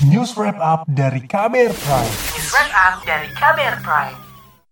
News Wrap Up dari Kamer Prime. News Wrap Up dari Kamer Prime.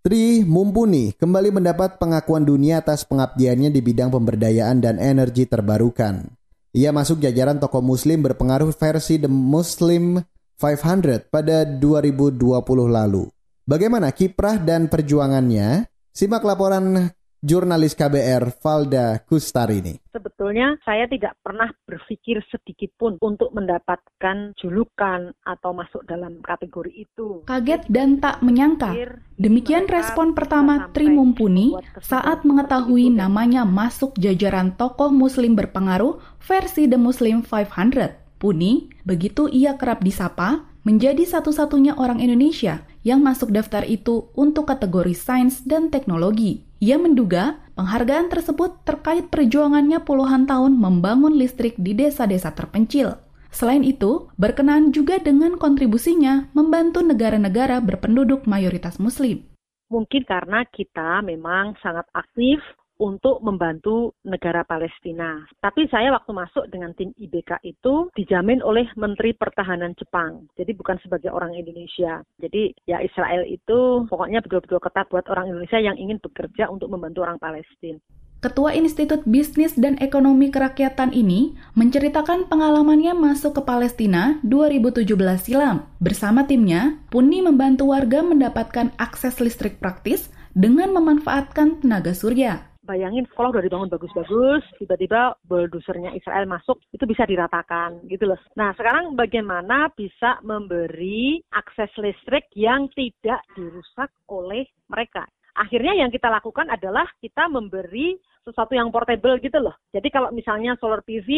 Tri Mumpuni kembali mendapat pengakuan dunia atas pengabdiannya di bidang pemberdayaan dan energi terbarukan. Ia masuk jajaran tokoh muslim berpengaruh versi The Muslim 500 pada 2020 lalu. Bagaimana kiprah dan perjuangannya? Simak laporan jurnalis KBR Valda Kustarini. Sebetulnya saya tidak pernah berpikir sedikit pun untuk mendapatkan julukan atau masuk dalam kategori itu. Kaget dan tak menyangka. Demikian respon pertama Tri Mumpuni saat mengetahui namanya masuk jajaran tokoh muslim berpengaruh versi The Muslim 500. Puni, begitu ia kerap disapa, menjadi satu-satunya orang Indonesia yang masuk daftar itu untuk kategori sains dan teknologi. Ia menduga penghargaan tersebut terkait perjuangannya puluhan tahun membangun listrik di desa-desa terpencil. Selain itu, berkenaan juga dengan kontribusinya membantu negara-negara berpenduduk mayoritas Muslim. Mungkin karena kita memang sangat aktif untuk membantu negara Palestina. Tapi saya waktu masuk dengan tim IBK itu dijamin oleh Menteri Pertahanan Jepang. Jadi bukan sebagai orang Indonesia. Jadi ya Israel itu pokoknya betul-betul ketat buat orang Indonesia yang ingin bekerja untuk membantu orang Palestina. Ketua Institut Bisnis dan Ekonomi Kerakyatan ini menceritakan pengalamannya masuk ke Palestina 2017 silam. Bersama timnya, Puni membantu warga mendapatkan akses listrik praktis dengan memanfaatkan tenaga surya bayangin sekolah udah dibangun bagus-bagus, tiba-tiba bulldosernya Israel masuk, itu bisa diratakan gitu loh. Nah sekarang bagaimana bisa memberi akses listrik yang tidak dirusak oleh mereka? Akhirnya yang kita lakukan adalah kita memberi sesuatu yang portable gitu loh. Jadi kalau misalnya solar PV,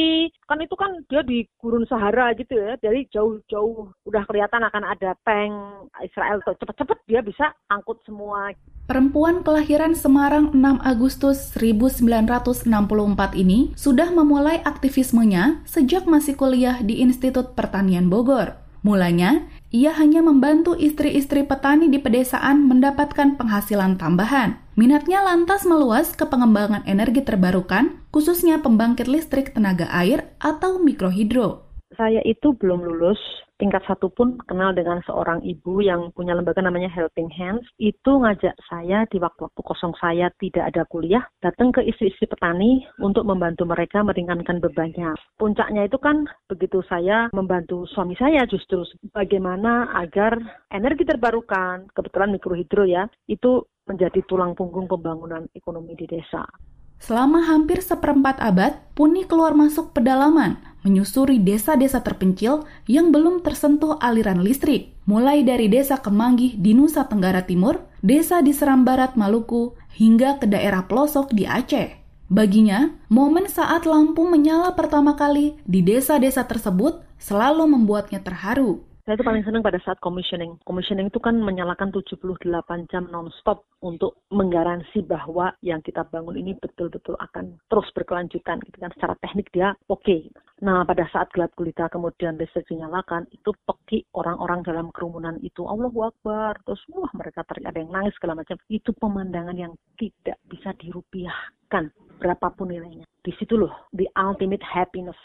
kan itu kan dia di gurun Sahara gitu ya. Jadi jauh-jauh udah kelihatan akan ada tank Israel tuh. Cepet-cepet dia bisa angkut semua. Perempuan kelahiran Semarang 6 Agustus 1964 ini sudah memulai aktivismenya sejak masih kuliah di Institut Pertanian Bogor. Mulanya, ia hanya membantu istri-istri petani di pedesaan mendapatkan penghasilan tambahan. Minatnya lantas meluas ke pengembangan energi terbarukan, khususnya pembangkit listrik tenaga air atau mikrohidro. Saya itu belum lulus tingkat satu pun kenal dengan seorang ibu yang punya lembaga namanya Helping Hands. Itu ngajak saya di waktu-waktu kosong saya tidak ada kuliah, datang ke istri-istri petani untuk membantu mereka meringankan bebannya. Puncaknya itu kan begitu saya membantu suami saya justru bagaimana agar energi terbarukan, kebetulan mikrohidro ya, itu menjadi tulang punggung pembangunan ekonomi di desa. Selama hampir seperempat abad, Puni keluar masuk pedalaman, menyusuri desa-desa terpencil yang belum tersentuh aliran listrik, mulai dari desa Kemanggih di Nusa Tenggara Timur, desa di Seram Barat Maluku, hingga ke daerah pelosok di Aceh. Baginya, momen saat lampu menyala pertama kali di desa-desa tersebut selalu membuatnya terharu. Saya itu paling senang pada saat commissioning. Commissioning itu kan menyalakan 78 jam non-stop untuk menggaransi bahwa yang kita bangun ini betul-betul akan terus berkelanjutan. Gitu kan. Secara teknik dia oke. Okay. Nah, pada saat gelap gulita kemudian listrik dinyalakan, itu peki orang-orang dalam kerumunan itu. Allah Akbar. Terus, wah mereka teriak, ada yang nangis segala macam. Itu pemandangan yang tidak bisa dirupiahkan berapapun nilainya. Di situ loh, the ultimate happiness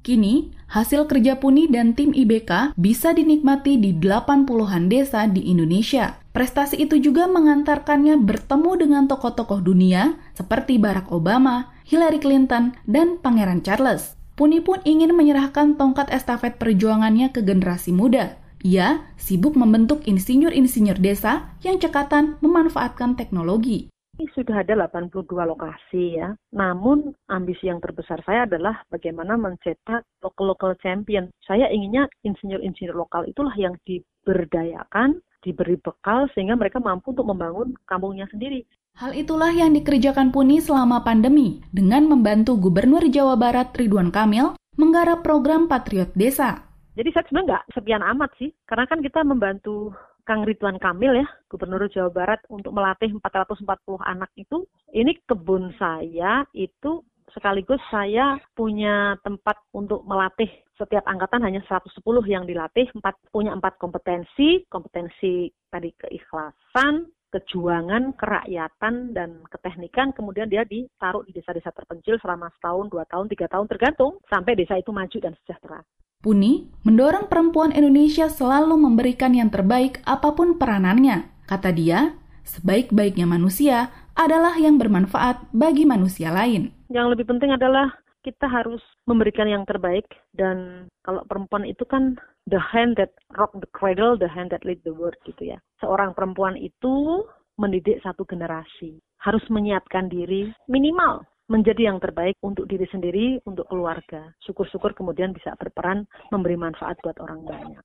Kini, hasil kerja Puni dan tim IBK bisa dinikmati di 80-an desa di Indonesia. Prestasi itu juga mengantarkannya bertemu dengan tokoh-tokoh dunia seperti Barack Obama, Hillary Clinton, dan Pangeran Charles. Puni pun ingin menyerahkan tongkat estafet perjuangannya ke generasi muda. Ia sibuk membentuk insinyur-insinyur desa yang cekatan memanfaatkan teknologi sudah ada 82 lokasi ya. Namun ambisi yang terbesar saya adalah bagaimana mencetak local-local champion. Saya inginnya insinyur-insinyur lokal itulah yang diberdayakan, diberi bekal sehingga mereka mampu untuk membangun kampungnya sendiri. Hal itulah yang dikerjakan Puni selama pandemi dengan membantu Gubernur Jawa Barat Ridwan Kamil menggarap program Patriot Desa. Jadi saya sebenarnya nggak sepian amat sih, karena kan kita membantu Kang Ridwan Kamil ya, Gubernur Jawa Barat untuk melatih 440 anak itu, ini kebun saya itu sekaligus saya punya tempat untuk melatih. Setiap angkatan hanya 110 yang dilatih, empat, punya empat kompetensi, kompetensi tadi keikhlasan, kejuangan, kerakyatan, dan keteknikan, kemudian dia ditaruh di desa-desa terpencil selama setahun, dua tahun, tiga tahun, tergantung, sampai desa itu maju dan sejahtera. Puni mendorong perempuan Indonesia selalu memberikan yang terbaik apa pun peranannya. Kata dia, sebaik-baiknya manusia adalah yang bermanfaat bagi manusia lain. Yang lebih penting adalah kita harus memberikan yang terbaik dan kalau perempuan itu kan the hand that rock the cradle, the hand that lead the world gitu ya. Seorang perempuan itu mendidik satu generasi, harus menyiapkan diri minimal menjadi yang terbaik untuk diri sendiri, untuk keluarga. Syukur-syukur kemudian bisa berperan memberi manfaat buat orang banyak.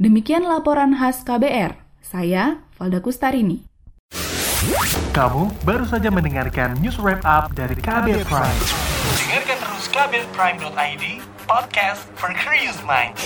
Demikian laporan khas KBR. Saya Valda Kustarini. Kamu baru saja mendengarkan news wrap up dari KBR Prime. Dengarkan terus kbrprime.id, podcast for curious minds.